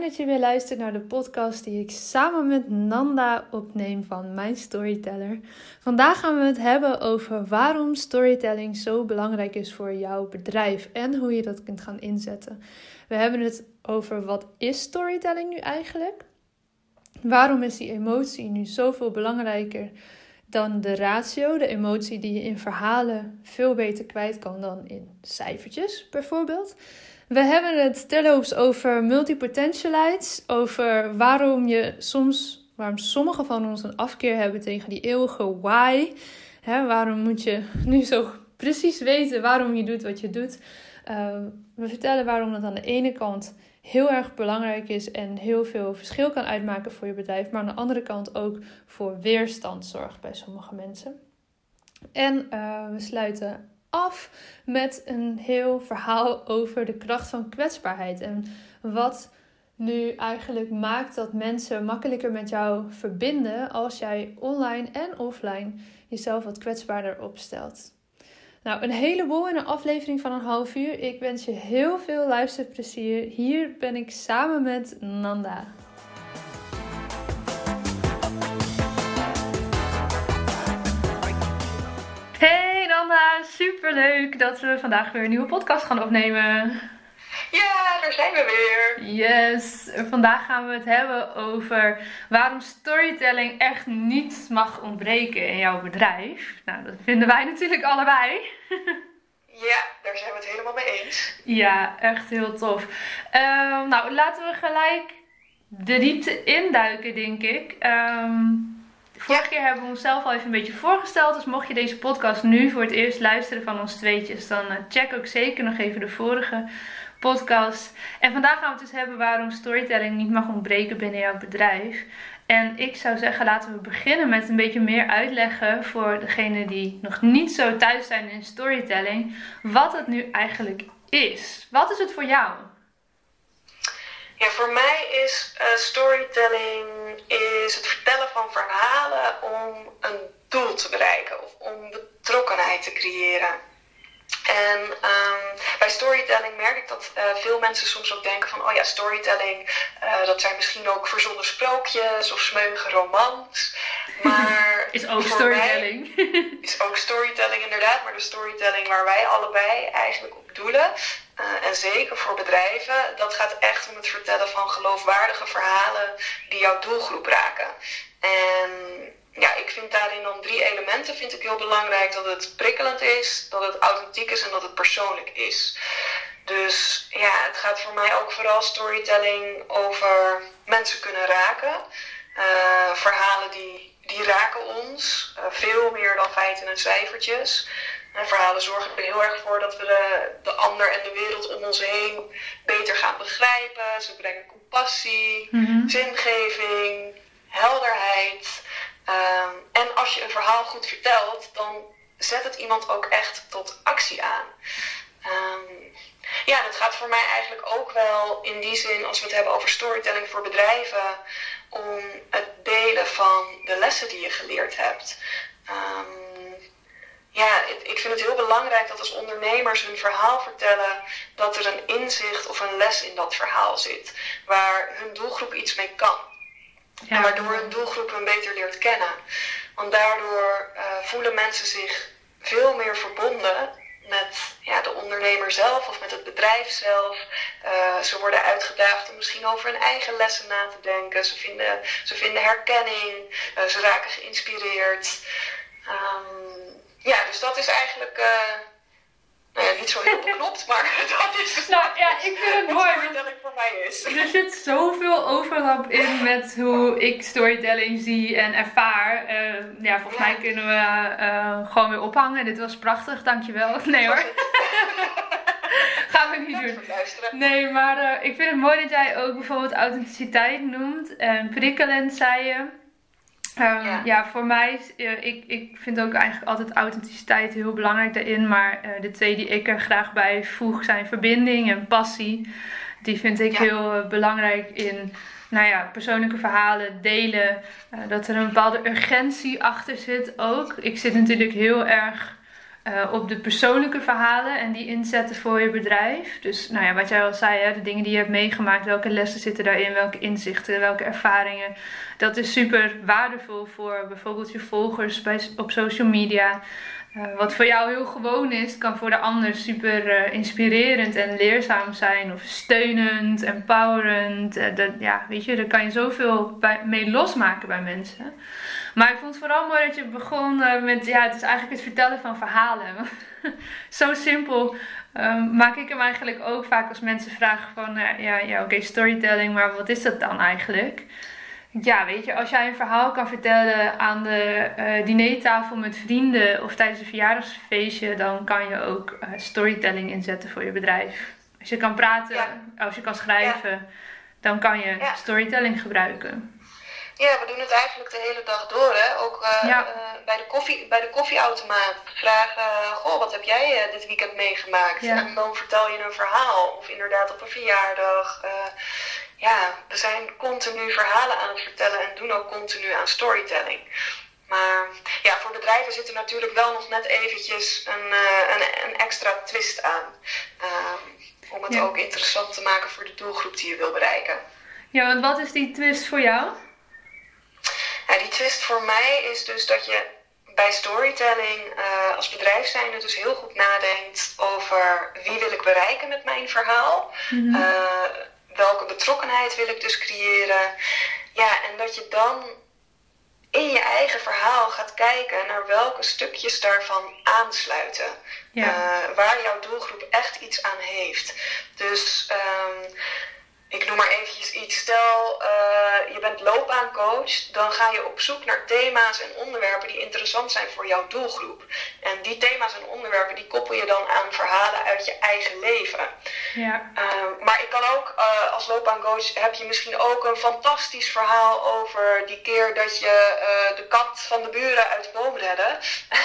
Dat je weer luistert naar de podcast die ik samen met Nanda opneem van Mijn Storyteller. Vandaag gaan we het hebben over waarom storytelling zo belangrijk is voor jouw bedrijf en hoe je dat kunt gaan inzetten. We hebben het over wat is storytelling nu eigenlijk? Waarom is die emotie nu zoveel belangrijker dan de ratio, de emotie die je in verhalen veel beter kwijt kan dan in cijfertjes bijvoorbeeld? We hebben het terloops over multipotentialites, over waarom je soms, waarom sommigen van ons een afkeer hebben tegen die eeuwige why. waarom moet je nu zo precies weten waarom je doet wat je doet? Uh, we vertellen waarom dat aan de ene kant heel erg belangrijk is en heel veel verschil kan uitmaken voor je bedrijf, maar aan de andere kant ook voor weerstand zorgt bij sommige mensen. En uh, we sluiten af met een heel verhaal over de kracht van kwetsbaarheid en wat nu eigenlijk maakt dat mensen makkelijker met jou verbinden als jij online en offline jezelf wat kwetsbaarder opstelt. Nou, een heleboel in een aflevering van een half uur. Ik wens je heel veel luisterplezier. Hier ben ik samen met Nanda. Hey Nanda, superleuk dat we vandaag weer een nieuwe podcast gaan opnemen. Ja, daar zijn we weer. Yes, vandaag gaan we het hebben over waarom storytelling echt niet mag ontbreken in jouw bedrijf. Nou, dat vinden wij natuurlijk allebei. Ja, daar zijn we het helemaal mee eens. Ja, echt heel tof. Um, nou, laten we gelijk de diepte induiken, denk ik. Um, vorige keer hebben we onszelf al even een beetje voorgesteld. Dus mocht je deze podcast nu voor het eerst luisteren van ons tweetjes, dan uh, check ook zeker nog even de vorige podcast. En vandaag gaan we het dus hebben waarom storytelling niet mag ontbreken binnen jouw bedrijf. En ik zou zeggen, laten we beginnen met een beetje meer uitleggen voor degenen die nog niet zo thuis zijn in storytelling, wat het nu eigenlijk is. Wat is het voor jou? Ja, voor mij is uh, storytelling is het vertellen van verhalen om een doel te bereiken of om betrokkenheid te creëren. En um, bij storytelling merk ik dat uh, veel mensen soms ook denken van, oh ja, storytelling, uh, dat zijn misschien ook verzonnen sprookjes of smeuïge romans. Maar is ook storytelling. is ook storytelling inderdaad, maar de storytelling waar wij allebei eigenlijk op doelen. Uh, en zeker voor bedrijven, dat gaat echt om het vertellen van geloofwaardige verhalen die jouw doelgroep raken. En ja, ik vind daarin dan drie elementen vind ik heel belangrijk. Dat het prikkelend is, dat het authentiek is en dat het persoonlijk is. Dus ja, het gaat voor mij ook vooral storytelling over mensen kunnen raken. Uh, verhalen die, die raken ons. Uh, veel meer dan feiten en cijfertjes. En verhalen zorgen er heel erg voor dat we de, de ander en de wereld om ons heen beter gaan begrijpen. Ze brengen compassie, mm -hmm. zingeving, helderheid. Um, en als je een verhaal goed vertelt, dan zet het iemand ook echt tot actie aan. Um, ja, dat gaat voor mij eigenlijk ook wel in die zin, als we het hebben over storytelling voor bedrijven, om het delen van de lessen die je geleerd hebt. Um, ja, ik vind het heel belangrijk dat als ondernemers hun verhaal vertellen, dat er een inzicht of een les in dat verhaal zit, waar hun doelgroep iets mee kan. Ja. Waardoor een doelgroep hem beter leert kennen. Want daardoor uh, voelen mensen zich veel meer verbonden met ja, de ondernemer zelf of met het bedrijf zelf. Uh, ze worden uitgedaagd om misschien over hun eigen lessen na te denken. Ze vinden, ze vinden herkenning, uh, ze raken geïnspireerd. Um, dus dat is eigenlijk nou ja, niet zo heel beknopt, maar dat is dus nou, ja, ik vind het mooi. storytelling voor mij is. Er zit zoveel overlap in met hoe ik storytelling zie en ervaar. Uh, ja, volgens mij kunnen we uh, gewoon weer ophangen. Dit was prachtig, dankjewel. Nee hoor. Gaan we niet doen. Nee, maar uh, ik vind het mooi dat jij ook bijvoorbeeld authenticiteit noemt. En prikkelend zei je. Um, ja. voor mij, uh, ik, ik vind ook eigenlijk altijd authenticiteit heel belangrijk daarin. Maar uh, de twee die ik er graag bij voeg zijn verbinding en passie. Die vind ik heel uh, belangrijk in nou ja, persoonlijke verhalen delen. dat er een bepaalde urgentie achter zit ook. Ik zit natuurlijk heel erg uh, op de persoonlijke verhalen en die inzetten voor je bedrijf. Dus nou ja, wat jij al zei, hè, de dingen die je hebt meegemaakt, welke lessen zitten daarin, welke inzichten, welke ervaringen. Dat is super waardevol voor bijvoorbeeld je volgers bij, op social media. Uh, wat voor jou heel gewoon is, kan voor de ander super uh, inspirerend en leerzaam zijn. Of steunend, empowerend. dat, ja, weet je, daar kan je zoveel mee losmaken bij mensen. Maar ik vond het vooral mooi dat je begon eh, met, ja, het is eigenlijk het vertellen van verhalen. Zo simpel um, maak ik hem eigenlijk ook vaak als mensen vragen van, uh, ja, ja oké, storytelling, maar wat is dat dan eigenlijk? Ja, weet je, als jij een verhaal kan vertellen aan de uh, dinertafel met vrienden of tijdens een verjaardagsfeestje, dan kan je ook storytelling inzetten voor je bedrijf. Als je kan praten, als je kan schrijven, dan kan je storytelling gebruiken. Ja, we doen het eigenlijk de hele dag door. Hè? Ook uh, uh, bij, de koffie, bij de koffieautomaat vragen: uh, Goh, wat heb jij dit weekend meegemaakt? En dan vertel je een verhaal. Of inderdaad op een verjaardag. ja, we zijn continu verhalen aan het vertellen en doen ook continu aan storytelling. Maar ja, voor bedrijven zit er natuurlijk wel nog net eventjes een, een, een extra twist aan. om het ook interessant te maken voor de doelgroep die je wil bereiken. Ja, want wat is die twist voor jou? Nou, die twist voor mij is dus dat je bij storytelling uh, als bedrijf zijnde dus heel goed nadenkt over wie wil ik bereiken met mijn verhaal. Mm welke betrokkenheid wil ik dus creëren. Ja, en dat je dan in je eigen verhaal gaat kijken naar welke stukjes daarvan aansluiten. Ja. Uh, waar jouw doelgroep echt iets aan heeft. Dus um, ik noem maar eventjes iets. Stel, uh, je bent loopbaancoach, dan ga je op zoek naar thema's en onderwerpen die interessant zijn voor jouw doelgroep. En die thema's en onderwerpen, die koppel je dan aan verhalen uit je eigen leven. Ja. Uh, maar ik kan ook, uh, als loopbaancoach, heb je misschien ook een fantastisch verhaal over die keer dat je de kat van de buren uit de boom redde.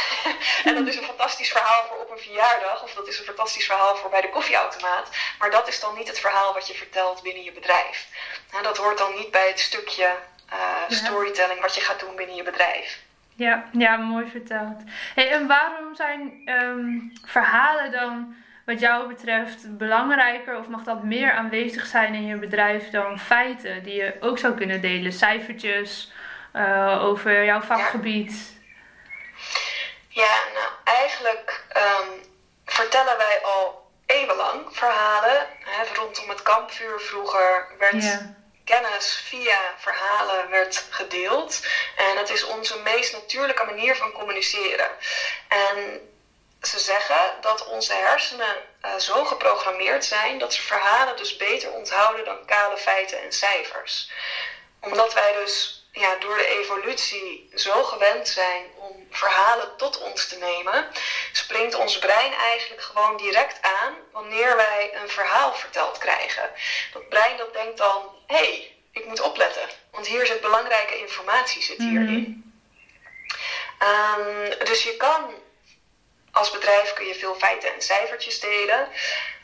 en dat is een fantastisch verhaal voor op een verjaardag, of dat is een fantastisch verhaal voor bij de koffieautomaat. Maar dat is dan niet het verhaal wat je vertelt binnen je bedrijf. Nou, dat hoort dan niet bij het stukje uh, storytelling wat je gaat doen binnen je bedrijf. Ja, ja mooi verteld. Hey, en waarom zijn um, verhalen dan wat jou betreft belangrijker of mag dat meer aanwezig zijn in je bedrijf dan feiten die je ook zou kunnen delen? Cijfertjes uh, over jouw vakgebied? Ja, ja nou eigenlijk um, vertellen wij al eeuwenlang verhalen. Hè, rondom het kampvuur vroeger werd kennis via verhalen werd gedeeld. En het is onze meest natuurlijke manier van communiceren. En ze zeggen dat onze hersenen uh, zo geprogrammeerd zijn dat ze verhalen dus beter onthouden dan kale feiten en cijfers. Omdat wij dus ja, door de evolutie zo gewend zijn om verhalen tot ons te nemen, springt ons brein eigenlijk gewoon direct aan wanneer wij een verhaal verteld krijgen. Dat brein dat denkt dan, hé, hey, ik moet opletten, want hier zit belangrijke informatie zit hierin. Um, dus je kan als bedrijf kun je veel feiten en cijfertjes delen,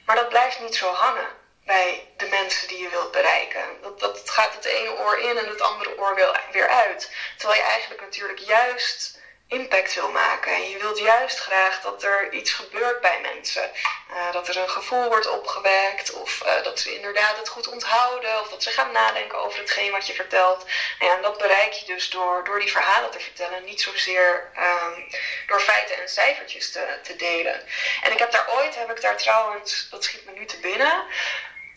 maar dat blijft niet zo hangen bij de mensen die je wilt bereiken. Dat, dat gaat het ene oor in en het andere oor weer uit. Terwijl je eigenlijk natuurlijk juist impact wil maken. En je wilt juist graag dat er iets gebeurt bij mensen. Uh, dat er een gevoel wordt opgewekt, of uh, dat ze inderdaad het goed onthouden, of dat ze gaan nadenken over hetgeen wat je vertelt. En, ja, en dat bereik je dus door, door die verhalen te vertellen, niet zozeer um, door feiten en cijfertjes te, te delen. En ik heb daar ooit, heb ik daar trouwens, dat schiet me nu te binnen.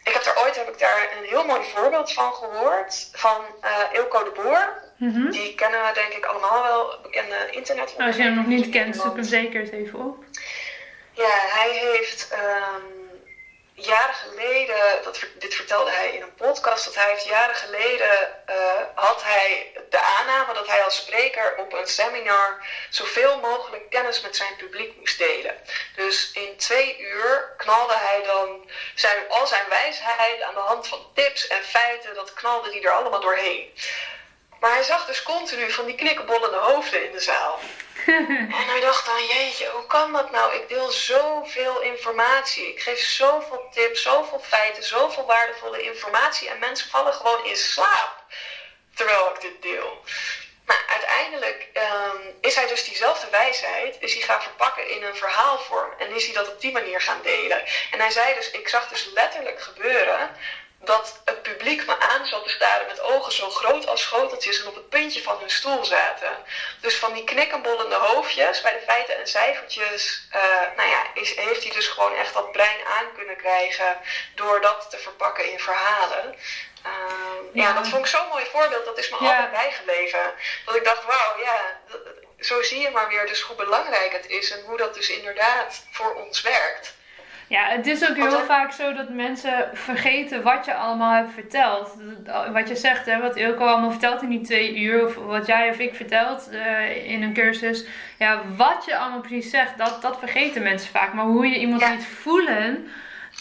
Ik heb daar ooit heb ik daar een heel mooi voorbeeld van gehoord van uh, Ilko de Boer. Mhm. Die kennen we denk ik allemaal wel, bekende internet. Als je hem nog niet kent, zoek hem zeker eens even op. Ja, hij heeft ehm, jaren geleden, dat, dit vertelde hij in een podcast, dat hij heeft jaren geleden uh, had hij de aanname dat hij als spreker op een seminar zoveel mogelijk kennis met zijn publiek moest delen. Dus in twee uur knalde hij dan zijn, al zijn wijsheid aan de hand van tips en feiten, dat knalde hij er allemaal doorheen. Maar hij zag dus continu van die knikkenbollende hoofden in de zaal. en hij dacht dan, jeetje, hoe kan dat nou? Ik deel zoveel informatie. Ik geef zoveel tips, zoveel feiten, zoveel waardevolle informatie. En mensen vallen gewoon in slaap terwijl ik dit deel. Maar uiteindelijk um, is hij dus diezelfde wijsheid, is hij gaan verpakken in een verhaalvorm. En is hij dat op die manier gaan delen. En hij zei dus, ik zag dus letterlijk gebeuren dat het publiek me aan zat te staren met ogen zo groot als schoteltjes en op het puntje van hun stoel zaten. Dus van die knikkenbollende hoofdjes bij de feiten en cijfertjes, uh, nou ja, is, heeft hij dus gewoon echt dat brein aan kunnen krijgen door dat te verpakken in verhalen. Uh, ja. ja. dat vond ik zo'n mooi voorbeeld. Dat is me altijd bijgebleven. Dat ik dacht, wauw, ja, zo zie je maar weer dus hoe belangrijk het is en hoe dat dus inderdaad voor ons werkt. Ja, het is ook heel vaak zo dat mensen vergeten wat je allemaal hebt verteld. Wat je zegt, hè, wat Ilko allemaal vertelt in die twee uur, of wat jij of ik vertelt uh, in een cursus. Ja, wat je allemaal precies zegt, dat, dat vergeten mensen vaak. Maar hoe je iemand ja. voelen,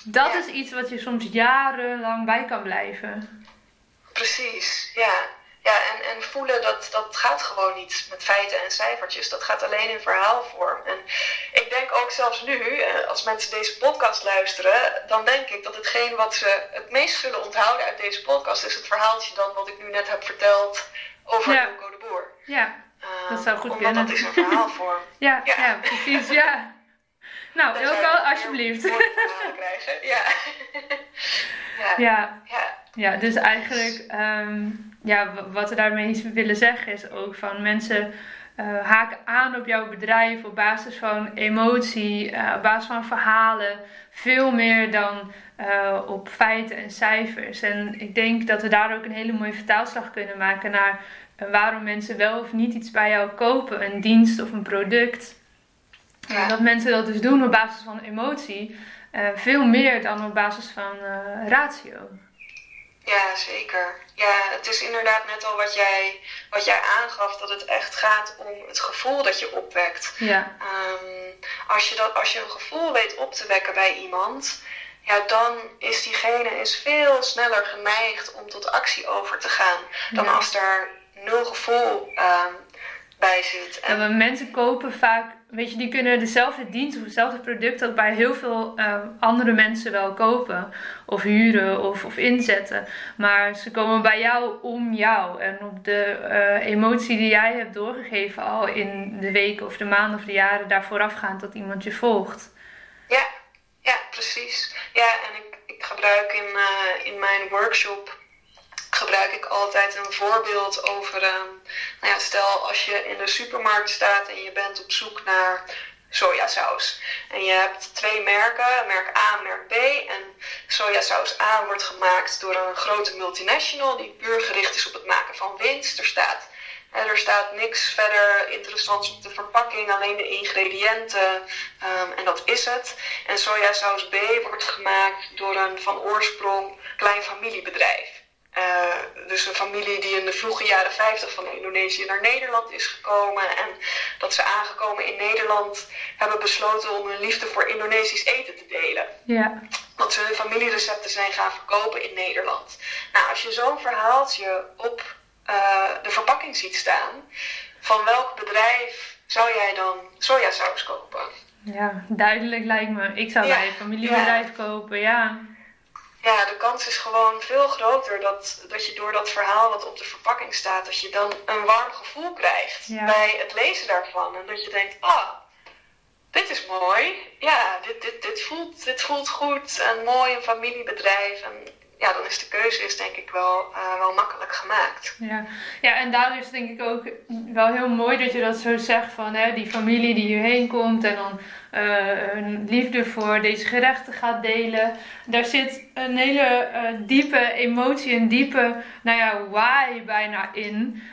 dat is iets wat je soms jarenlang bij kan blijven. Precies, ja. Ja, en, en voelen, dat, dat gaat gewoon niet met feiten en cijfertjes. Dat gaat alleen in verhaalvorm. En ik denk ook zelfs nu, eh, als mensen deze podcast luisteren, dan denk ik dat hetgeen wat ze het meest zullen onthouden uit deze podcast is het verhaaltje dan wat ik nu net heb verteld over ja. de Boer. Ja, dat zou goed kunnen. Omdat dat is een verhaalvorm. ja, ja. ja, precies, ja. Nou, Ilko, alsjeblieft. krijgen, ja. ja. ja. ja. Ja, dus eigenlijk, ehm, ja, wat we daarmee willen zeggen is ook van mensen uh, haken aan op jouw bedrijf op basis van emotie, uh, op basis van verhalen, veel meer dan uh, op feiten en cijfers. En ik denk dat we daar ook een hele mooie vertaalslag kunnen maken naar waarom mensen wel of niet iets bij jou kopen, een dienst of een product. Ja. dat mensen dat dus doen op basis van emotie, veel meer dan op basis van ratio. Ja, zeker. Ja, het is inderdaad net al wat jij, wat jij aangaf, dat het echt gaat om het gevoel dat je opwekt. Ja. Um, als, je dat, als je een gevoel weet op te wekken bij iemand, ja, dan is diegene is veel sneller geneigd om tot actie over te gaan. Dan als er nul gevoel um, bij zit. En, en mensen kopen vaak weet je, die kunnen dezelfde dienst of hetzelfde product ook bij heel veel uh, andere mensen wel kopen. Of huren of, of inzetten. Maar ze komen bij jou om jou. En op de uh, emotie die jij hebt doorgegeven al in de weken of de maanden of de jaren daar voorafgaand dat iemand je volgt. Ja, ja, precies. Ja, en ik, ik gebruik in, uh, in mijn workshop gebruik ik altijd een voorbeeld over, um, nou ja, stel als je in de supermarkt staat en je bent op zoek naar sojasaus. En je hebt twee merken, merk A en merk B. En sojasaus A wordt gemaakt door een grote multinational die puur gericht is op het maken van winst. Er staat, er staat niks verder interessants op de verpakking, alleen de ingrediënten um, en dat is het. En sojasaus B wordt gemaakt door een van oorsprong klein familiebedrijf. Uh, dus een familie die in de vroege jaren 50 van Indonesië naar Nederland is gekomen. En dat ze aangekomen in Nederland hebben besloten om hun liefde voor Indonesisch eten te delen. Ja. Dat ze hun familierecepten zijn gaan verkopen in Nederland. Nou, als je zo'n verhaaltje op uh, de verpakking ziet staan, van welk bedrijf zou jij dan sojasaus kopen? Ja, duidelijk lijkt me. Ik zou bij een familiebedrijf ja. kopen, ja ja, de kans is gewoon veel groter dat, dat je door dat verhaal wat op de verpakking staat, dat je dan een warm gevoel krijgt bij het lezen daarvan. En dat je denkt, ah, dit is mooi. Ja, dit, dit, dit, voelt, dit voelt goed en mooi, een familiebedrijf. En ja, dan is de keuze is denk ik wel, uh, wel makkelijk gemaakt. Ja. ja, en daardoor is denk ik ook wel heel mooi dat je dat zo zegt van hè, die familie die hierheen komt en dan uh, een liefde voor deze gerechten gaat delen. Daar zit een hele uh, diepe emotie, een diepe, nou ja, why bijna in.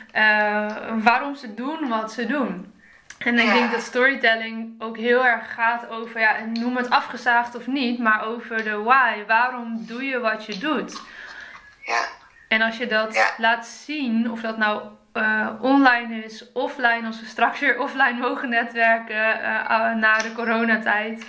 waarom ze doen wat ze doen. En ik denk dat storytelling ook heel erg gaat over, ja, noem het afgezaagd of niet, maar over de why. Waarom doe je wat je doet? Ja. En als je dat laat zien, of dat nou uh, online is, offline, als we straks weer offline mogen netwerken uh, na de coronatijd.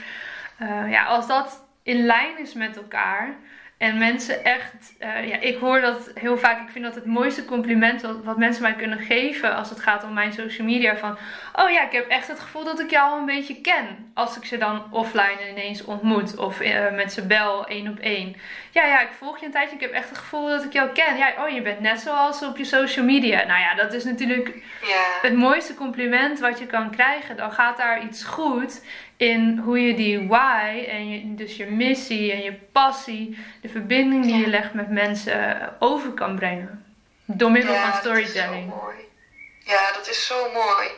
Uh, ja, als dat in lijn is met elkaar, en mensen echt, uh, ja, ik hoor dat heel vaak. Ik vind dat het mooiste compliment wat, wat, mensen mij kunnen geven als het gaat om mijn social media. Van, oh ja, ik heb echt het gevoel dat ik jou al een beetje ken. Als ik ze dan offline ineens ontmoet of uh, met ze bel één op één. Ja, ja, ik volg je een tijdje. Ik heb echt het gevoel dat ik jou ken. Ja, oh, je bent net zoals op je social media. Nou ja, dat is natuurlijk het mooiste compliment wat je kan krijgen. Dan gaat daar iets goed in hoe je die why en je, dus je missie en je passie, de verbinding die je legt met mensen over kan brengen. Door middel van storytelling. Dat mooi. Ja, dat is zo mooi.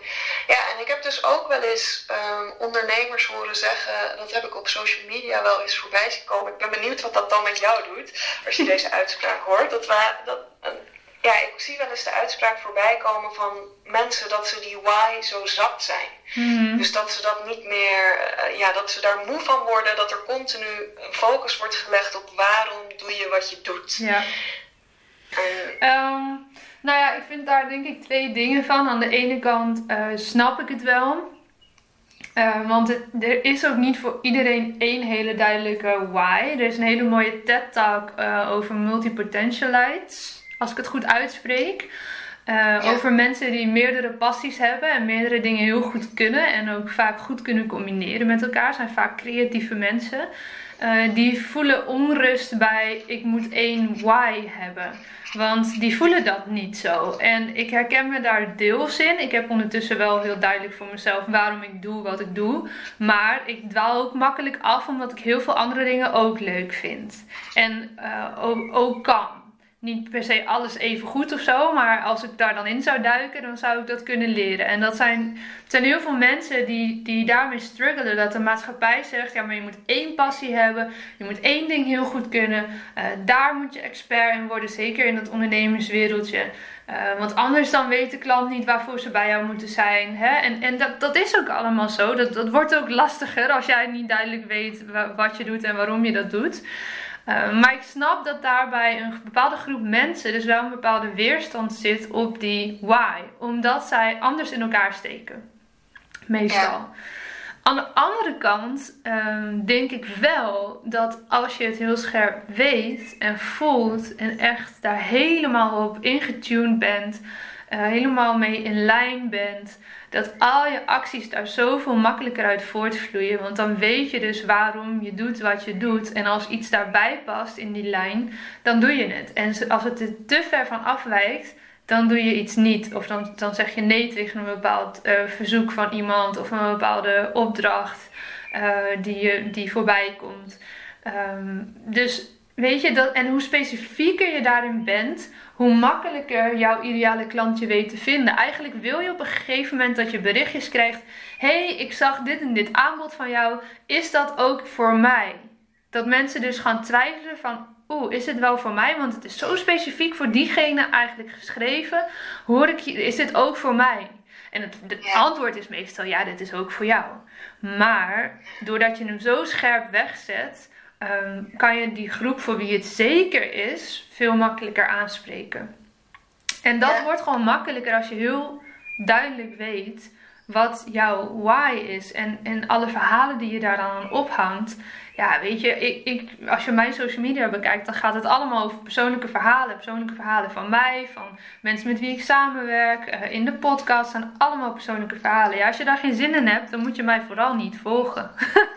Ja, en ik heb dus ook wel eens um, ondernemers horen zeggen, dat heb ik op social media wel eens voorbij zien komen. Ik ben benieuwd wat dat dan met jou doet, als je deze uitspraak hoort. Dat, we, dat ja, ik zie wel eens de uitspraak voorbij komen van mensen dat ze die why zo zat zijn. Mhm. Dus dat ze dat niet meer, uh, ja, dat ze daar moe van worden, dat er continu een focus wordt gelegd op waarom doe je wat je doet. Ja. Um, nou ja, ik vind daar denk ik twee dingen van. Aan de ene kant uh, snap ik het wel. Uh, want het, er is ook niet voor iedereen één hele duidelijke why. Er is een hele mooie TED-talk over multipotentialites als ik het goed uitspreek. Uh, Over mensen die meerdere passies hebben en meerdere dingen heel goed kunnen en ook vaak goed kunnen combineren met elkaar. Zijn vaak creatieve mensen. Uh, die voelen onrust bij ik moet één why hebben. Want die voelen dat niet zo. En ik herken me daar deels in. Ik heb ondertussen wel heel duidelijk voor mezelf waarom ik doe wat ik doe. Maar ik dwaal ook makkelijk af omdat ik heel veel andere dingen ook leuk vind. En uh, ook, ook kan niet per se alles even goed of zo. Maar als ik daar dan in zou duiken, dan zou ik dat kunnen leren. En dat zijn, het zijn heel veel mensen die, die daarmee struggelen. Dat de maatschappij zegt, ja maar je moet één passie hebben. Je moet één ding heel goed kunnen. Uh, daar moet je expert in worden. Zeker in het ondernemerswereldje. Uh, want anders dan weet de klant niet waarvoor ze bij jou moeten zijn. Hè? En, en dat, dat is ook allemaal zo. Dat, dat wordt ook lastiger als jij niet duidelijk weet wat je doet en waarom je dat doet. Uh, maar ik snap dat daarbij een bepaalde groep mensen dus wel een bepaalde weerstand zit op die why. Omdat zij anders in elkaar steken. Meestal. Aan de andere kant um, denk ik wel dat als je het heel scherp weet en voelt en echt daar helemaal op ingetuned bent, uh, helemaal mee in lijn bent, dat al je acties daar zoveel makkelijker uit voortvloeien. Want dan weet je dus waarom je doet wat je doet. En als iets daarbij past in die lijn, dan doe je het. En als het er te ver van afwijkt, dan doe je iets niet. Of dan, dan zeg je nee tegen een bepaald uh, verzoek van iemand of een bepaalde opdracht uh, die, die voorbij komt. Um, dus weet je dat, en hoe specifieker je daarin bent, hoe makkelijker jouw ideale klant je weet te vinden. Eigenlijk wil je op een gegeven moment dat je berichtjes krijgt: hey, ik zag dit en dit aanbod van jou. Is dat ook voor mij? Dat mensen dus gaan twijfelen van. Oeh, is het wel voor mij? Want het is zo specifiek voor diegene eigenlijk geschreven. Hoor ik, is dit ook voor mij? En het, het antwoord is meestal ja, dit is ook voor jou. Maar doordat je hem zo scherp wegzet, Ehm, kan je die groep voor wie het zeker is veel makkelijker aanspreken. En dat wordt gewoon makkelijker als je heel duidelijk weet wat jouw why is. En, en alle verhalen die je daar dan aan ophangt. Ja, weet je, ik, ik, als je mijn social media bekijkt, dan gaat het allemaal over persoonlijke verhalen. Persoonlijke verhalen van mij, van mensen met wie ik samenwerk. Uh, in de podcast zijn allemaal persoonlijke verhalen. Ja, als je daar geen zin in hebt, dan moet je mij vooral niet volgen.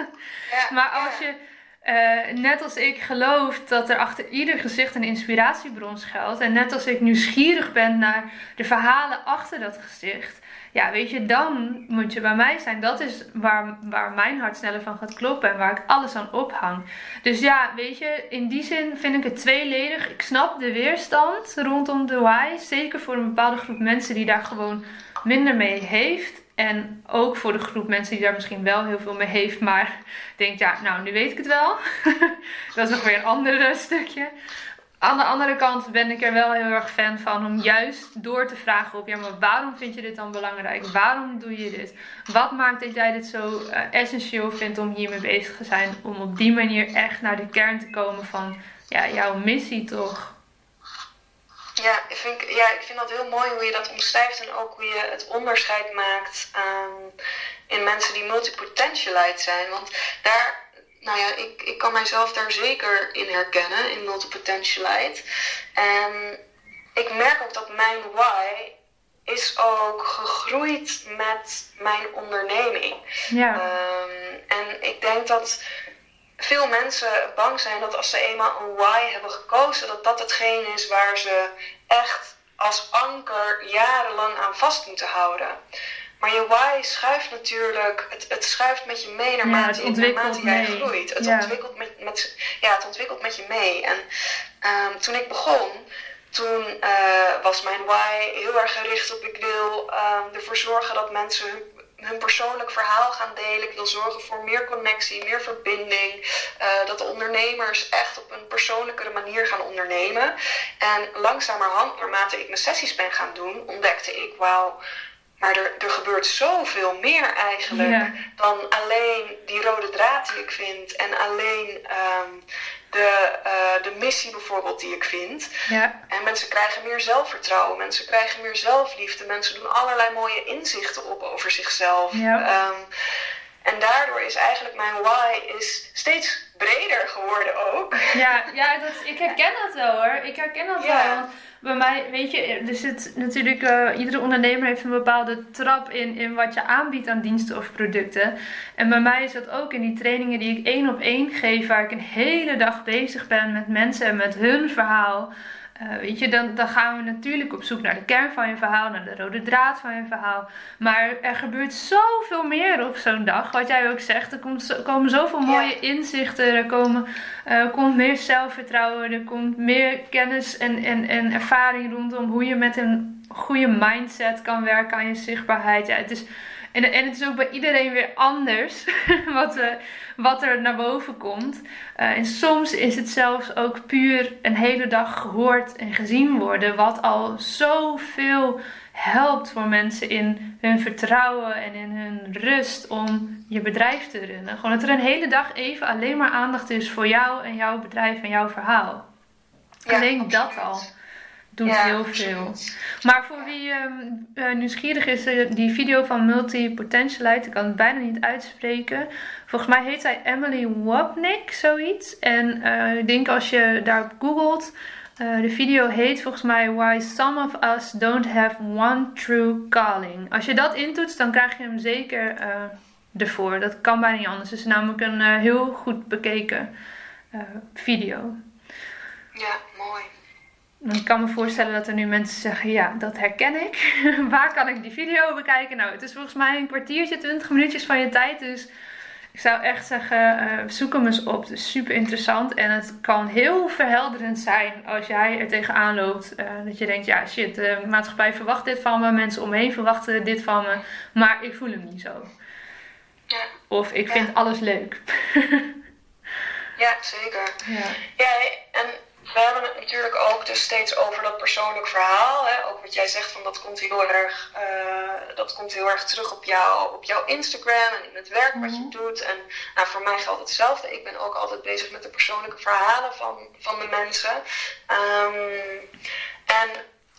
ja, maar als je uh, net als ik geloof dat er achter ieder gezicht een inspiratiebron schuilt. En net als ik nieuwsgierig ben naar de verhalen achter dat gezicht. ja, weet je, dan moet je bij mij zijn. Dat is waar, waar mijn hart sneller van gaat kloppen en waar ik alles aan ophang. Dus ja, weet je, in die zin vind ik het tweeledig. Ik snap de weerstand rondom de why. Zeker voor een bepaalde groep mensen die daar gewoon minder mee heeft. En ook voor de groep mensen die daar misschien wel heel veel mee heeft, maar denkt, ja, nou, nu weet ik het wel. dat is nog weer een ander stukje. Aan de andere kant ben ik er wel heel erg fan van om juist door te vragen op, ja, maar waarom vind je dit dan belangrijk? Waarom doe je dit? Wat maakt dat jij dit zo uh, essentieel vindt om hiermee bezig te zijn? Om op die manier echt naar de kern te komen van ja, jouw missie toch? Ja ik, vind, ja, ik vind dat heel mooi hoe je dat omschrijft en ook hoe je het onderscheid maakt um, in mensen die multipotentialite zijn. Want daar, nou ja, ik, ik kan mijzelf daar zeker in herkennen, in multipotentialite. En ik merk ook dat mijn why is ook gegroeid met mijn onderneming. Ja. Um, en ik denk dat veel mensen bang zijn dat als ze eenmaal een why hebben gekozen, dat dat hetgeen is waar ze echt als anker jarenlang aan vast moeten houden. Maar je why schuift natuurlijk, het, het schuift met je mee naarmate, ja, naarmate jij groeit. Het, ontwikkelt met, met, ja, het ontwikkelt met je mee. En um, toen ik begon, toen uh, was mijn why heel erg gericht op ik wil um, ervoor zorgen dat mensen hun hun persoonlijk verhaal gaan delen. Ik wil zorgen voor meer connectie, meer verbinding. Uh, dat de ondernemers echt op een persoonlijkere manier gaan ondernemen. En langzamerhand, naarmate ik mijn sessies ben gaan doen, ontdekte ik, wauw. Maar er, er gebeurt zoveel meer eigenlijk dan alleen die rode draad die ik vind. En alleen um, de, uh, de missie bijvoorbeeld die ik vind. Ja. En mensen krijgen meer zelfvertrouwen, mensen krijgen meer zelfliefde, mensen doen allerlei mooie inzichten op over zichzelf. Ja. Um, en daardoor is eigenlijk mijn why is steeds breder geworden ook. Ja, ja dat, ik herken dat wel hoor. Ik herken dat ja. wel bij mij, weet je, er zit natuurlijk, uh, iedere ondernemer heeft een bepaalde trap in, in wat je aanbiedt aan diensten of producten. En bij mij is dat ook in die trainingen die ik één op één geef, waar ik een hele dag bezig ben met mensen en met hun verhaal. Uh, weet je, dan, dan gaan we natuurlijk op zoek naar de kern van je verhaal, naar de rode draad van je verhaal. Maar er gebeurt zoveel meer op zo'n dag. Wat jij ook zegt, er komt, komen zoveel mooie inzichten, er komen, uh, komt meer zelfvertrouwen, er komt meer kennis en, en, en ervaring rondom hoe je met een goede mindset kan werken aan je zichtbaarheid. Ja, het is en, en het is ook bij iedereen weer anders wat, uh, wat er naar boven komt. Uh, en soms is het zelfs ook puur een hele dag gehoord en gezien worden. Wat al zoveel helpt voor mensen in hun vertrouwen en in hun rust om je bedrijf te runnen. Gewoon dat er een hele dag even alleen maar aandacht is voor jou en jouw bedrijf en jouw verhaal. Ja, alleen dat al doet heel veel. Maar voor wie uh, nieuwsgierig is, uh, die video van Multipotentialite, ik kan het bijna niet uitspreken. Volgens mij heet zij Emily Wapnick, zoiets. En uh, ik denk als je daarop googelt, de video heet volgens mij Why Some of Us Don't Have One True Calling. Als je dat intoetst, dan krijg je hem zeker ervoor. Dat kan bijna niet anders. Het is namelijk een heel goed bekeken video. Ja, mooi. Ik kan me voorstellen dat er nu mensen zeggen: Ja, dat herken ik. Waar kan ik die video bekijken? Nou, het is volgens mij een kwartiertje, 20 minuutjes van je tijd. Dus ik zou echt zeggen: uh, zoek hem eens op. Het is super interessant. En het kan heel verhelderend zijn als jij er tegenaan loopt. Uh, dat je denkt: Ja, shit, de maatschappij verwacht dit van me. Mensen om me heen verwachten dit van me. Maar ik voel hem niet zo. Ja. Of ik vind alles leuk. ja, zeker. Ja, ja en we hebben het natuurlijk ook dus steeds over dat persoonlijk verhaal. Hè? Ook wat jij zegt, van dat komt heel erg, uh, dat komt heel erg terug op, jou, op jouw Instagram en in het werk wat je mhm. doet. En nou, voor mij geldt hetzelfde. Ik ben ook altijd bezig met de persoonlijke verhalen van, van de mensen. Um, en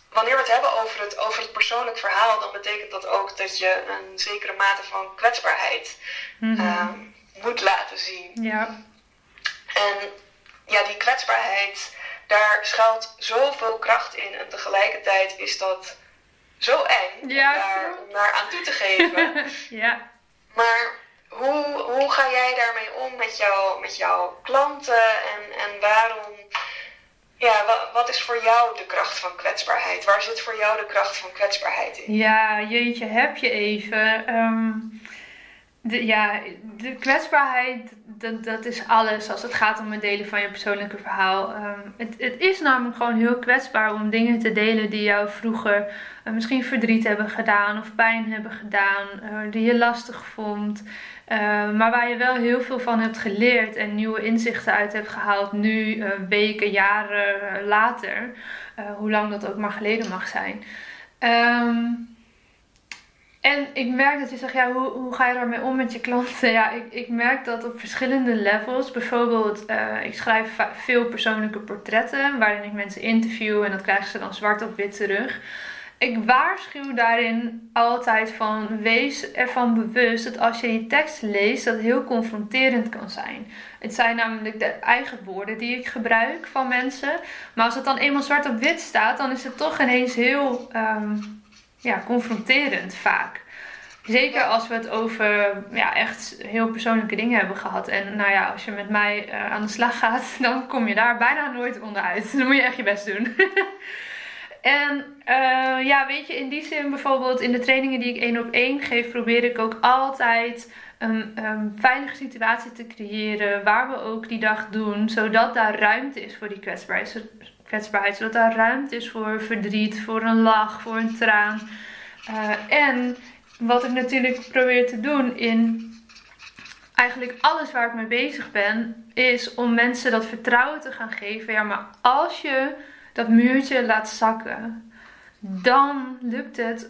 wanneer we het hebben over het, over het persoonlijk verhaal, dan betekent dat ook dat je een zekere mate van kwetsbaarheid mm um, moet laten zien. Ja. En ja, die kwetsbaarheid, daar schuilt zoveel kracht in. En tegelijkertijd is dat zo eng om, daar, om daar aan toe te geven. ja. Maar hoe, hoe ga jij daarmee om met, jou, met jouw klanten en, en waarom ja, wat, wat, is voor jou de kracht van kwetsbaarheid? Waar zit voor jou de kracht van kwetsbaarheid in? Ja, jeetje, heb je even. Ehm, ja, de kwetsbaarheid, dat, dat is alles als het gaat om het delen van je persoonlijke verhaal. Ehm, het, het is namelijk gewoon heel kwetsbaar om dingen te delen die jou vroeger uh, misschien verdriet hebben gedaan of pijn hebben gedaan, uh, die je lastig vond. Uh, maar waar je wel heel veel van hebt geleerd en nieuwe inzichten uit hebt gehaald, nu weken, jaren later, hoe lang dat ook maar geleden mag zijn. Um, en ik merk dat je zegt, ja, hoe, hoe ga je daarmee om met je klanten? Ja, ik, ik merk dat op verschillende levels. Bijvoorbeeld, uh, ik schrijf veel persoonlijke portretten waarin ik mensen interview en dat krijgen ze dan zwart op wit terug. Ik waarschuw daarin altijd van, wees ervan bewust dat als je je tekst leest, dat heel confronterend kan zijn. Het zijn namelijk de eigen woorden die ik gebruik van mensen. Maar als het dan eenmaal zwart op wit staat, dan is het toch ineens heel... Um, ja, confronterend vaak. Zeker als we het over ja, echt heel persoonlijke dingen hebben gehad. En nou ja, als je met mij uh, aan de slag gaat, dan kom je daar bijna nooit onderuit. Dan moet je echt je best doen. en uh, ja, weet je, in die zin bijvoorbeeld in de trainingen die ik één op één geef, probeer ik ook altijd een, een veilige situatie te creëren. Waar we ook die dag doen, zodat daar ruimte is voor die kwetsbaarheid kwetsbaarheid. Zodat daar ruimte is voor verdriet, voor een lach, voor een traan. Uh, en wat ik natuurlijk probeer te doen in eigenlijk alles waar ik mee bezig ben, is om mensen dat vertrouwen te gaan geven. Ja, maar als je dat muurtje laat zakken, dan lukt het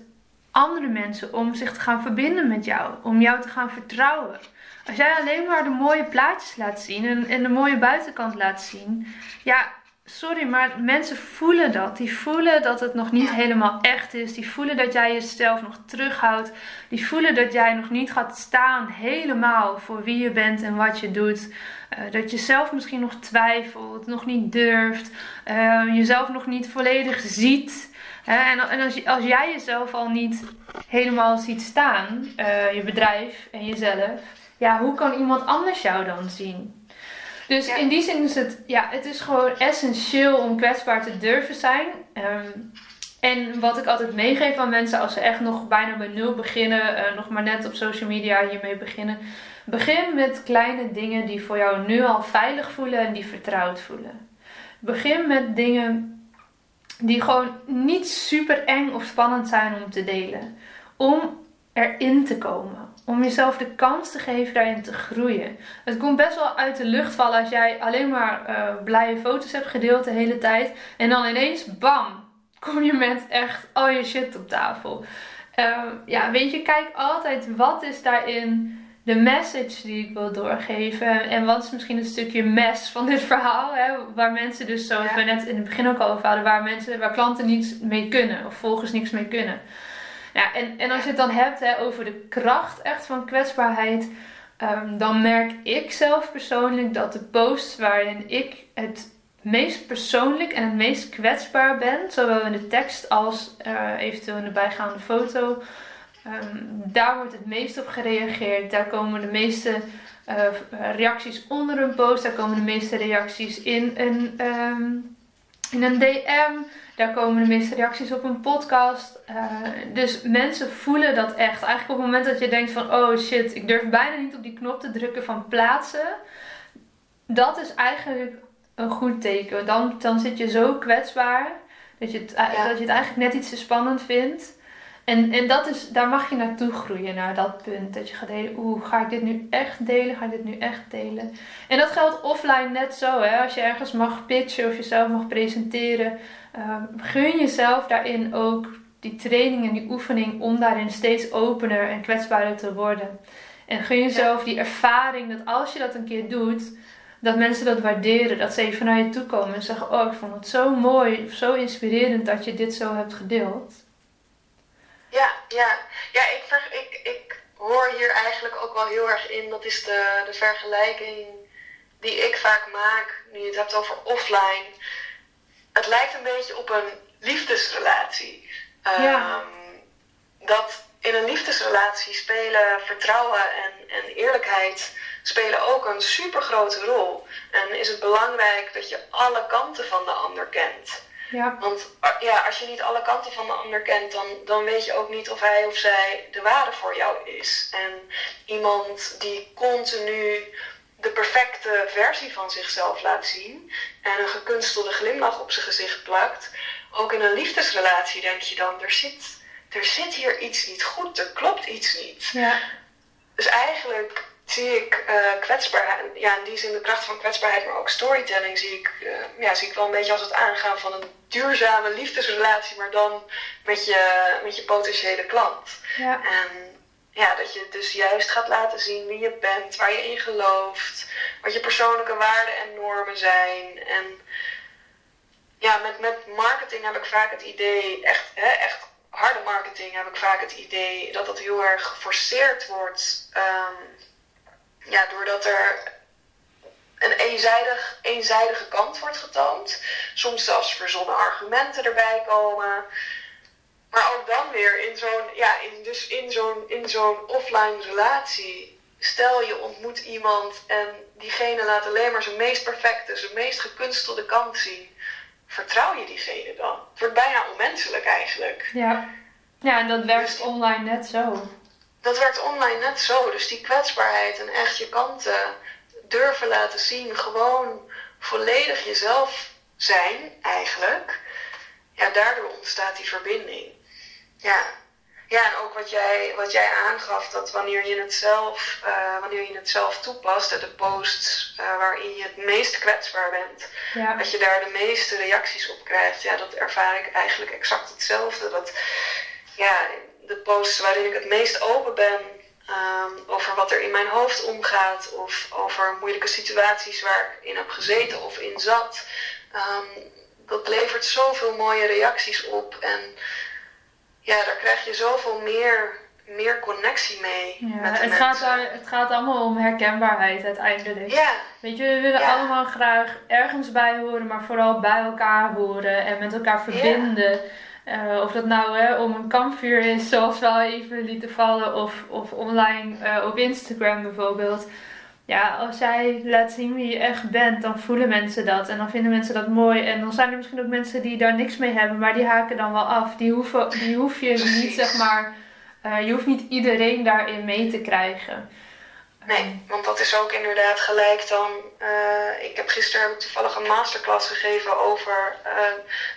andere mensen om zich te gaan verbinden met jou, om jou te gaan vertrouwen. Als jij alleen maar de mooie plaatjes laat zien en, en de mooie buitenkant laat zien, ja, sorry, maar mensen voelen dat. Die voelen dat het nog niet helemaal echt is. Die voelen dat jij jezelf nog terughoudt. Die voelen dat jij nog niet gaat staan helemaal voor wie je bent en wat je doet. Uh, dat je zelf misschien nog twijfelt, nog niet durft, uh, jezelf nog niet volledig ziet. En, als, als, jij jezelf al niet helemaal ziet staan, je bedrijf en jezelf, ja, hoe kan iemand anders jou dan zien? Dus in die zin is het, ja, het is gewoon essentieel om kwetsbaar te durven zijn. Um, en wat ik altijd meegeef aan mensen als ze echt nog bijna bij nul beginnen, uh, nog maar net op social media hiermee beginnen. Begin met kleine dingen die voor jou nu al veilig voelen en die vertrouwd voelen. Begin met dingen die gewoon niet super eng of spannend zijn om te delen. Om erin te komen om jezelf de kans te geven daarin te groeien. Het komt best wel uit de lucht vallen als jij alleen maar uh, blije foto's hebt gedeeld de hele tijd. En dan ineens, bam, kom je met echt al je shit op tafel. Uh, ja, weet je, kijk altijd wat is daarin de message die ik wil doorgeven. En wat is misschien een stukje mes van dit verhaal. Hè, waar mensen dus, zoals ja. we net in het begin ook al over hadden, waar, mensen, waar klanten niets mee kunnen. Of volgers niks mee kunnen. En, en als je het dan hebt hè, over de kracht echt van kwetsbaarheid, um, dan merk ik zelf persoonlijk dat de posts waarin ik het meest persoonlijk en het meest kwetsbaar ben, zowel in de tekst als uh, eventueel in de bijgaande foto, um, daar wordt het meest op gereageerd. Daar komen de meeste uh, reacties onder een post, daar komen de meeste reacties in een, um, in een DM. Daar komen de meeste reacties op een podcast. Uh, dus mensen voelen dat echt. Eigenlijk op het moment dat je denkt van oh shit, ik durf bijna niet op die knop te drukken van plaatsen. Dat is eigenlijk een goed teken. Dan, dan zit je zo kwetsbaar dat je, het, ja. dat je het eigenlijk net iets te spannend vindt. En, en dat is, daar mag je naartoe groeien, naar dat punt. Dat je gaat delen, oeh, ga ik dit nu echt delen? Ga ik dit nu echt delen? En dat geldt offline net zo, hè. Als je ergens mag pitchen of jezelf mag presenteren. Uh, gun jezelf daarin ook die training en die oefening om daarin steeds opener en kwetsbaarder te worden. En gun jezelf die ervaring dat als je dat een keer doet, dat mensen dat waarderen. Dat ze even naar je toe komen en zeggen: Oh, ik vond het zo mooi of zo inspirerend dat je dit zo hebt gedeeld. Ja, ja. ja ik, ver, ik, ik hoor hier eigenlijk ook wel heel erg in. Dat is de, de vergelijking die ik vaak maak, nu je het hebt over offline. Het lijkt een beetje op een liefdesrelatie. Ja. Um, dat in een liefdesrelatie spelen vertrouwen en, en eerlijkheid spelen ook een super grote rol. En is het belangrijk dat je alle kanten van de ander kent. Ja. Want ja, als je niet alle kanten van de ander kent, dan, dan weet je ook niet of hij of zij de ware voor jou is. En iemand die continu de perfecte versie van zichzelf laat zien en een gekunstelde glimlach op zijn gezicht plakt, ook in een liefdesrelatie denk je dan, er zit, er zit hier iets niet goed, er klopt iets niet. Ja. Dus eigenlijk zie ik uh, kwetsbaarheid, ja, in die zin de kracht van kwetsbaarheid, maar ook storytelling, zie ik, uh, ja, zie ik wel een beetje als het aangaan van een duurzame liefdesrelatie, maar dan met je, met je potentiële klant. Ja. En ja, dat je dus juist gaat laten zien wie je bent, waar je in gelooft, wat je persoonlijke waarden en normen zijn. En ja, met, met marketing heb ik vaak het idee, echt, hè, echt harde marketing heb ik vaak het idee dat dat heel erg geforceerd wordt. Um, ja, doordat er een eenzijdig, eenzijdige kant wordt getoond. Soms zelfs verzonnen argumenten erbij komen. Maar ook dan weer in zo'n ja, in, dus in zo'n, in zo'n offline relatie. Stel je ontmoet iemand en diegene laat alleen maar zijn meest perfecte, zijn meest gekunstelde kant zien. Vertrouw je diegene dan? Het wordt bijna onmenselijk eigenlijk. Ja, ja en dat werkt dus online net zo dat werkt online net zo. Dus die kwetsbaarheid en echt je kanten durven laten zien, gewoon volledig jezelf zijn eigenlijk. Ja, daardoor ontstaat die verbinding. Ja. Ja, en ook wat jij, wat jij aangaf, dat wanneer je het zelf, uh, wanneer je het zelf toepast, de posts uh, waarin je het meest kwetsbaar bent, ja. dat je daar de meeste reacties op krijgt. Ja, dat ervaar ik eigenlijk exact hetzelfde. Dat, ja, de posts waarin ik het meest open ben um, over wat er in mijn hoofd omgaat of over moeilijke situaties waar ik in heb gezeten of in zat. Um, dat levert zoveel mooie reacties op en ja, daar krijg je zoveel meer, meer connectie mee. Ja, met de het, mensen. gaat, daar- het gaat allemaal om herkenbaarheid uiteindelijk. Ja, Weet je, we willen Ja. allemaal graag ergens bij horen, maar vooral bij elkaar horen en met elkaar verbinden. Eh, of dat nou hè, om een kampvuur is, zoals we al even lieten vallen, of, of online eh, op Instagram bijvoorbeeld. Ja, als jij laat zien wie je echt bent, dan voelen mensen dat en dan vinden mensen dat mooi. En dan zijn er misschien ook mensen die daar niks mee hebben, maar die haken dan wel af. Die, hoeven, die hoef je niet, zeg maar, eh, je hoeft niet iedereen daarin mee te krijgen. Nee, want dat is ook inderdaad gelijk dan. eh, ik heb gisteren heb ik toevallig een masterclass gegeven over eh,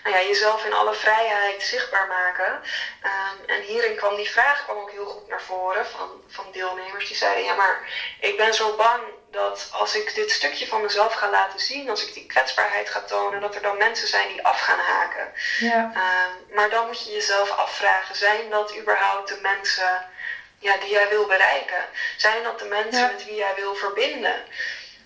nou ja, jezelf in alle vrijheid zichtbaar maken. Ehm, en hierin kwam die vraag kwam ook heel goed naar voren van, van deelnemers. Die zeiden: Ja, maar ik ben zo bang dat als ik dit stukje van mezelf ga laten zien, als ik die kwetsbaarheid ga tonen, dat er dan mensen zijn die af gaan haken. Ja, Ehm, maar dan moet je jezelf afvragen: zijn dat überhaupt de mensen ja, die jij wil bereiken? Zijn dat de mensen Ja. met wie jij wil verbinden?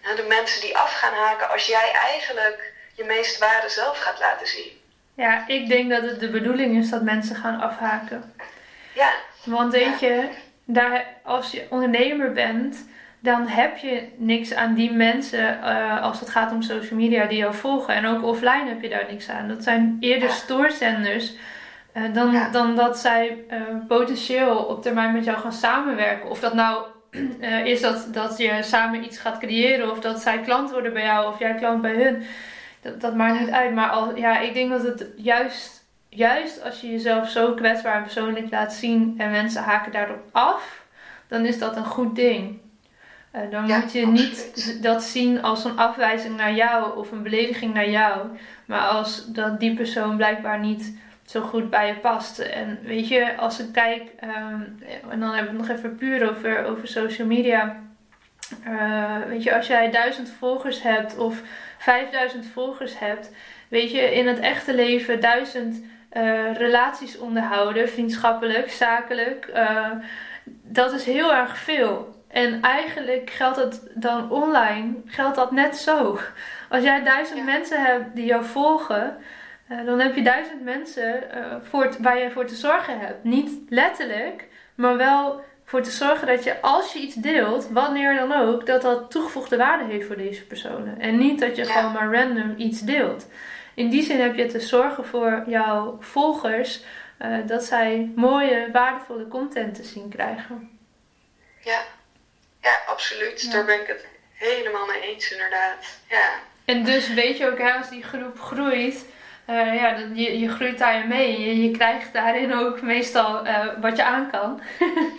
En de mensen die af gaan haken als jij eigenlijk je meest ware zelf gaat laten zien. ja, ik denk dat het de bedoeling is dat mensen gaan afhaken. Ja, Want weet je, daar, als je ondernemer bent, dan heb je niks aan die mensen eh, als het gaat om social media die jou volgen. En ook offline heb je daar niks aan. Dat zijn eerder Ja. stoorzenders eh, dan, Ja. dan dat zij eh, potentieel op termijn met jou gaan samenwerken. Of dat nou eh, is dat, dat je samen iets gaat creëren, of dat zij klant worden bij jou of jij klant bij hun. Dat, dat maakt niet uit. Maar al, ja, ik denk dat het juist, juist als je jezelf zo kwetsbaar en persoonlijk laat zien en mensen haken daarop af, dan is dat een goed ding. Dan Ja, moet je absoluut. niet dat zien als een afwijzing naar jou of een belediging naar jou, maar als dat die persoon blijkbaar niet zo goed bij je past. En weet je, als ik kijk, ehm, en dan we het nog even puur over, over social media. Eh, weet je, als jij duizend volgers hebt of 5000 volgers hebt, weet je, in het echte leven duizend eh, relaties onderhouden, vriendschappelijk, zakelijk, eh, dat is heel erg veel. En eigenlijk geldt het dan online, geldt dat net zo. Als jij duizend Ja. mensen hebt die jou volgen, eh, dan heb je duizend mensen eh, voor waar je voor te zorgen hebt. Niet letterlijk, maar wel voor te zorgen dat je als je iets deelt, wanneer dan ook, dat dat toegevoegde waarde heeft voor deze personen. En niet dat je Ja. gewoon maar random iets deelt. In die zin heb je te zorgen voor jouw volgers eh, dat zij mooie, waardevolle content te zien krijgen. Ja, ja absoluut. Daar ben ik het helemaal mee eens, inderdaad. Ja. En dus weet je ook, hè, als die groep groeit, uh, ja, je, je groeit daarin mee. Je, je krijgt daarin ook meestal uh, wat je aan kan.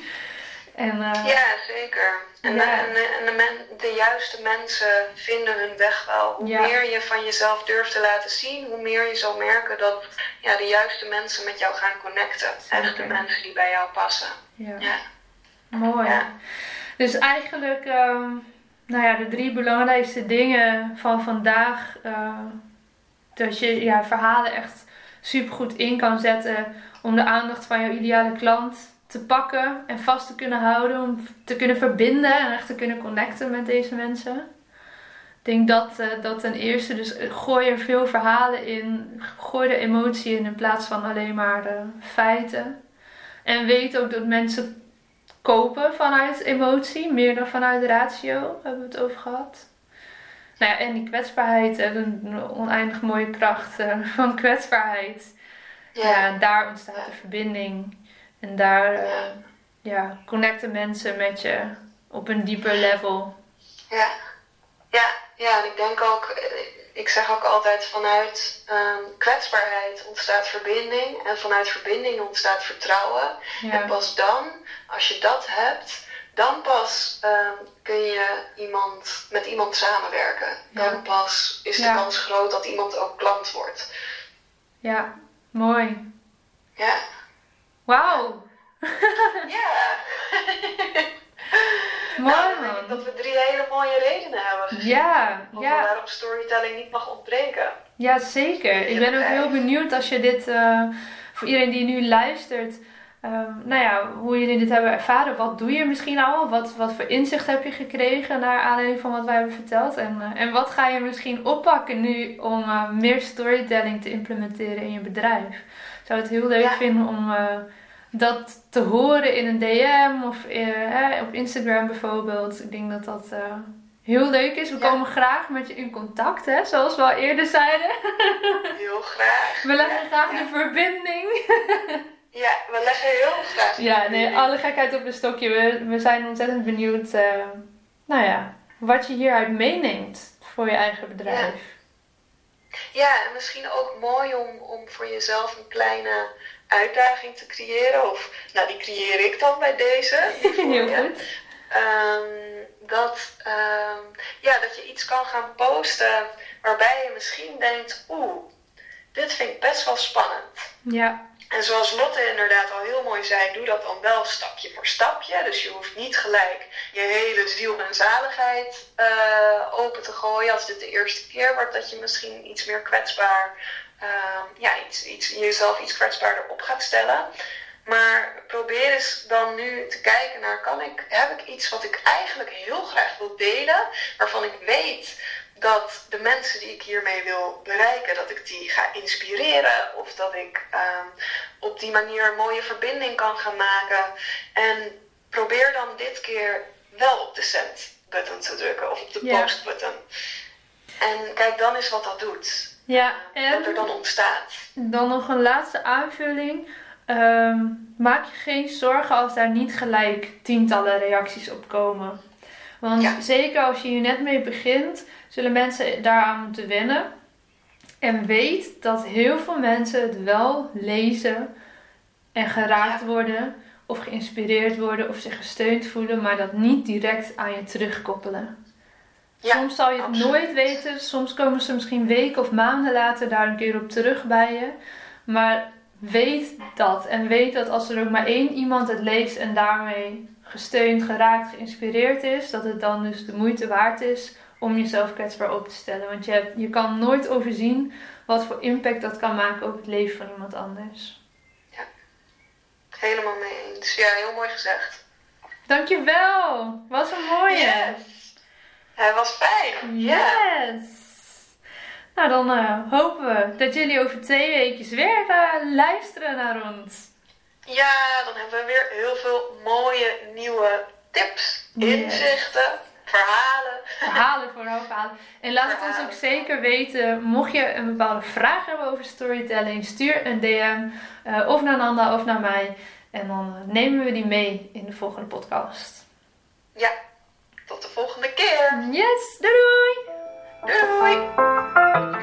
en, uh, ja, zeker. En, ja. en, en de, men, de, juiste mensen vinden hun weg wel. Hoe ja. meer je van jezelf durft te laten zien, hoe meer je zal merken dat ja, de juiste mensen met jou gaan connecten. Echt de mensen die bij jou passen. Ja. ja. Mooi. Dus eigenlijk, nou ja, de drie belangrijkste dingen van vandaag dat je ja, verhalen echt super goed in kan zetten om de aandacht van jouw ideale klant te pakken en vast te kunnen houden, om te kunnen verbinden en echt te kunnen connecten met deze mensen. Ik denk dat uh, dat ten eerste, dus gooi er veel verhalen in, gooi er emotie in in plaats van alleen maar de feiten. En weet ook dat mensen kopen vanuit emotie, meer dan vanuit ratio, hebben we het over gehad. Nou ja, en die kwetsbaarheid en een oneindig mooie kracht uh, van kwetsbaarheid. Ja. ja. daar ontstaat de verbinding. En daar uh, ja, connecten mensen met je op een dieper level. Ja, ja, ja en ik denk ook, eh, ik zeg ook altijd vanuit um, kwetsbaarheid ontstaat verbinding. En vanuit verbinding ontstaat vertrouwen. En pas dan, als je dat hebt, dan pas um, kun je iemand, met iemand samenwerken. Dan pas is de kans groot dat iemand ook klant wordt. Ja, mooi. Ja. Wauw. ja. Mooi nou, dat we drie hele mooie redenen hebben gezien. Ja, ja. waarom storytelling niet mag ontbreken. Ja, zeker. Ik ben ook heel benieuwd als je dit, uh, voor iedereen die nu luistert, Um, nou ja, hoe jullie dit hebben ervaren. Wat doe je misschien al? Wat, wat voor inzicht heb je gekregen naar aanleiding van wat wij hebben verteld? En, uh, en wat ga je misschien oppakken nu om uh, meer storytelling te implementeren in je bedrijf? Ik zou het heel leuk vinden om uh, dat te horen in een DM of op Instagram bijvoorbeeld. Ik denk dat dat heel leuk is. We ja. komen graag met je in contact, hè? zoals we al eerder zeiden. Heel graag. We leggen graag de verbinding. Ja, we leggen heel graag. Ja, nee, alle gekheid op een stokje. We, we zijn ontzettend benieuwd, uh, nou ja, wat je hieruit meeneemt voor je eigen bedrijf. Ja, ja en misschien ook mooi om, om voor jezelf een kleine uitdaging te creëren. Of, nou, die creëer ik dan bij deze. heel goed. Um, dat, um, ja, dat je iets kan gaan posten waarbij je misschien denkt, oeh, dit vind ik best wel spannend. Ja. En zoals Lotte inderdaad al heel mooi zei, doe dat dan wel stapje voor stapje. Dus je hoeft niet gelijk je hele ziel en zaligheid uh, open te gooien. Als dit de eerste keer wordt dat je misschien iets meer kwetsbaar, uh, ja, iets, iets, jezelf iets kwetsbaarder op gaat stellen. Maar probeer eens dan nu te kijken naar, kan ik, heb ik iets wat ik eigenlijk heel graag wil delen, waarvan ik weet dat de mensen die ik hiermee wil bereiken, dat ik die ga inspireren of dat ik um, op die manier een mooie verbinding kan gaan maken. En probeer dan dit keer wel op de send button te drukken of op de post button. En kijk dan eens wat dat doet. Ja, en wat er dan ontstaat. Dan nog een laatste aanvulling. Um, maak je geen zorgen als daar niet gelijk tientallen reacties op komen. Want zeker als je hier net mee begint, zullen mensen daaraan moeten wennen. En weet dat heel veel mensen het wel lezen en geraakt worden, of geïnspireerd worden, of zich gesteund voelen, maar dat niet direct aan je terugkoppelen. soms zal je het nooit weten, soms komen ze misschien weken of maanden later daar een keer op terug bij je. Maar weet dat. En weet dat als er ook maar één iemand het leest en daarmee gesteund, geraakt, geïnspireerd is, dat het dan dus de moeite waard is om jezelf kwetsbaar op te stellen. Want je, hebt, je kan nooit overzien wat voor impact dat kan maken op het leven van iemand anders. Ja, helemaal mee eens. Ja, heel mooi gezegd. Dankjewel. Was een mooie. Yes. Hij was fijn. Yes. Nou, dan uh, hopen we dat jullie over twee weken weer uh, luisteren naar ons. Ja, dan hebben we weer heel veel mooie nieuwe tips, inzichten. verhalen. Verhalen, vooral verhalen. En laat het ons ook zeker weten, mocht je een bepaalde vraag hebben over storytelling, stuur een DM uh, of naar Nanda of naar mij. En dan uh, nemen we die mee in de volgende podcast. Ja, tot de volgende keer. Yes, doei doei! Doei!